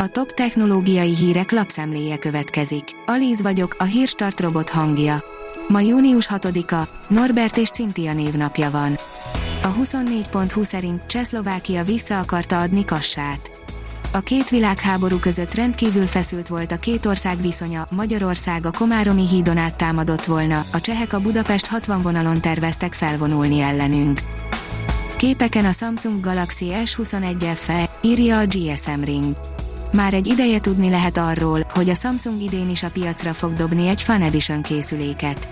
A top technológiai hírek lapszemléje következik. Alíz vagyok, a hírstart robot hangja. Ma június 6-a, Norbert és Cintia névnapja van. A 24.20 szerint Csehszlovákia vissza akarta adni Kassát. A két világháború között rendkívül feszült volt a két ország viszonya, Magyarország a Komáromi hídon át támadott volna, a csehek a Budapest 60 vonalon terveztek felvonulni ellenünk. Képeken a Samsung Galaxy S21 FE, írja a GSM Ring. Már egy ideje tudni lehet arról, hogy a Samsung idén is a piacra fog dobni egy Fan Edition készüléket.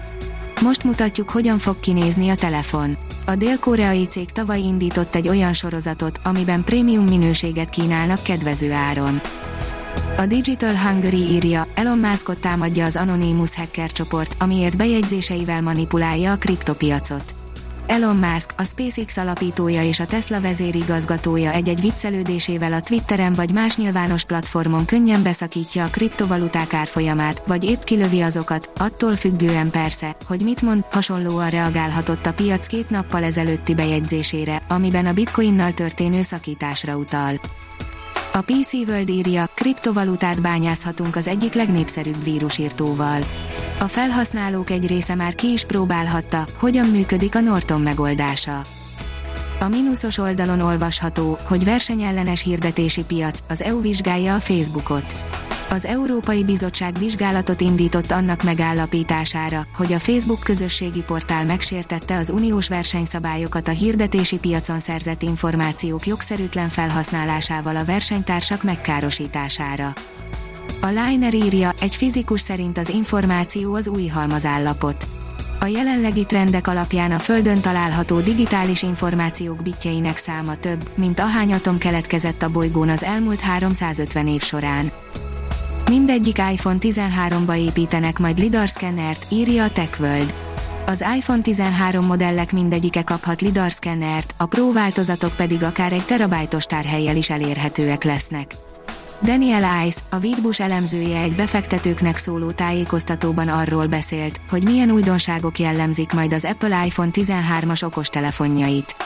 Most mutatjuk, hogyan fog kinézni a telefon. A dél-koreai cég tavaly indított egy olyan sorozatot, amiben prémium minőséget kínálnak kedvező áron. A Digital Hungary írja, Elon Muskot támadja az Anonymous hacker csoport, amiért bejegyzéseivel manipulálja a kriptopiacot. Elon Musk, a SpaceX alapítója és a Tesla vezérigazgatója egy-egy viccelődésével a Twitteren vagy más nyilvános platformon könnyen beszakítja a kriptovaluták árfolyamát, vagy épp kilövi azokat, attól függően persze, hogy mit mond, hasonlóan reagálhatott a piac két nappal ezelőtti bejegyzésére, amiben a bitcoinnal történő szakításra utal. A PC World írja, kriptovalutát bányázhatunk az egyik legnépszerűbb vírusírtóval. A felhasználók egy része már ki is próbálhatta, hogyan működik a Norton megoldása. A mínuszos oldalon olvasható, hogy versenyellenes hirdetési piac, az EU vizsgálja a Facebookot. Az Európai Bizottság vizsgálatot indított annak megállapítására, hogy a Facebook közösségi portál megsértette az uniós versenyszabályokat a hirdetési piacon szerzett információk jogszerűtlen felhasználásával a versenytársak megkárosítására. A Liner írja, egy fizikus szerint az információ az új halmazállapot. A jelenlegi trendek alapján a Földön található digitális információk bitjeinek száma több, mint ahány atom keletkezett a bolygón az elmúlt 350 év során. Mindegyik iPhone 13-ba építenek majd lidar szkennert, írja a TechWorld. Az iPhone 13 modellek mindegyike kaphat lidar szkennert, a Pro változatok pedig akár egy terabájtos tárhelyjel is elérhetőek lesznek. Daniel Ice, a Vidbus elemzője egy befektetőknek szóló tájékoztatóban arról beszélt, hogy milyen újdonságok jellemzik majd az Apple iPhone 13-as okostelefonjait.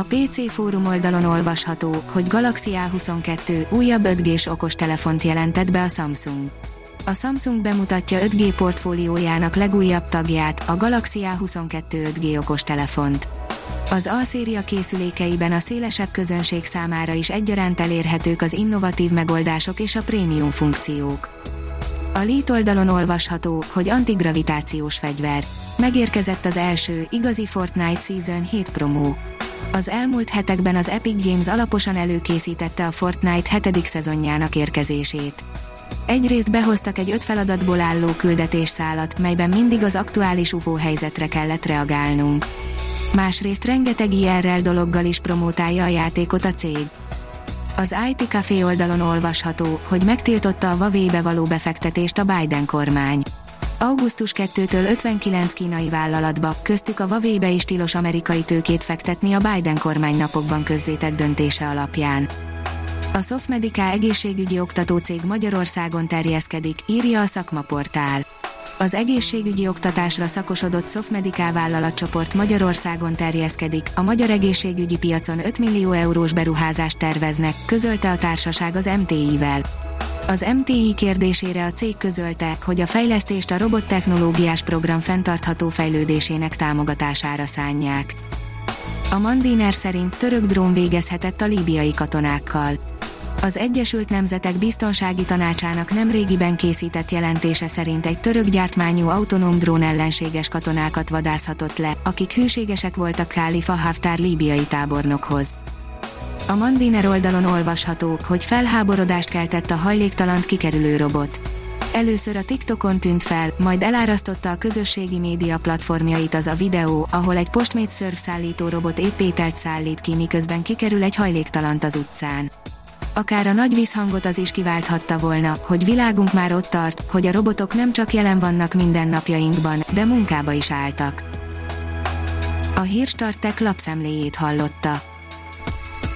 A PC fórum oldalon olvasható, hogy Galaxy A22 újabb 5G-s okostelefont jelentett be a Samsung. A Samsung bemutatja 5G portfóliójának legújabb tagját, a Galaxy A22 5G okostelefont. Az A-széria készülékeiben a szélesebb közönség számára is egyaránt elérhetők az innovatív megoldások és a prémium funkciók. A Lít oldalon olvasható, hogy antigravitációs fegyver. Megérkezett az első, igazi Fortnite Season 7 promó. Az elmúlt hetekben az Epic Games alaposan előkészítette a Fortnite hetedik szezonjának érkezését. Egyrészt behoztak egy öt feladatból álló küldetésszálat, melyben mindig az aktuális UFO helyzetre kellett reagálnunk. Másrészt rengeteg IRL dologgal is promótálja a játékot a cég. Az IT Café oldalon olvasható, hogy megtiltotta a Huawei-be való befektetést a Biden kormány. Augusztus 2-től 59 kínai vállalatba, köztük a Huawei-be is tilos amerikai tőkét fektetni a Biden kormány napokban közzétett döntése alapján. A Sofmedica egészségügyi oktatócég Magyarországon terjeszkedik, írja a szakmaportál. Az egészségügyi oktatásra szakosodott Sofmedica vállalatcsoport Magyarországon terjeszkedik, a magyar egészségügyi piacon 5 millió eurós beruházást terveznek, közölte a társaság az MTI-vel. Az MTI kérdésére a cég közölte, hogy a fejlesztést a robottechnológiás program fenntartható fejlődésének támogatására szánják. A Mandiner szerint török drón végezhetett a líbiai katonákkal. Az Egyesült Nemzetek Biztonsági Tanácsának nemrégiben készített jelentése szerint egy török gyártmányú autonóm drón ellenséges katonákat vadászhatott le, akik hűségesek voltak Khalifa Haftar líbiai tábornokhoz. A Mandiner oldalon olvasható, hogy felháborodást keltett a hajléktalant kikerülő robot. Először a TikTokon tűnt fel, majd elárasztotta a közösségi média platformjait az a videó, ahol egy postmate szörfszállító robot épp ételt szállít ki, miközben kikerül egy hajléktalant az utcán. Akár a nagy vízhangot az is kiválthatta volna, hogy világunk már ott tart, hogy a robotok nem csak jelen vannak mindennapjainkban, de munkába is álltak. A hírstartek lapszemléjét hallotta.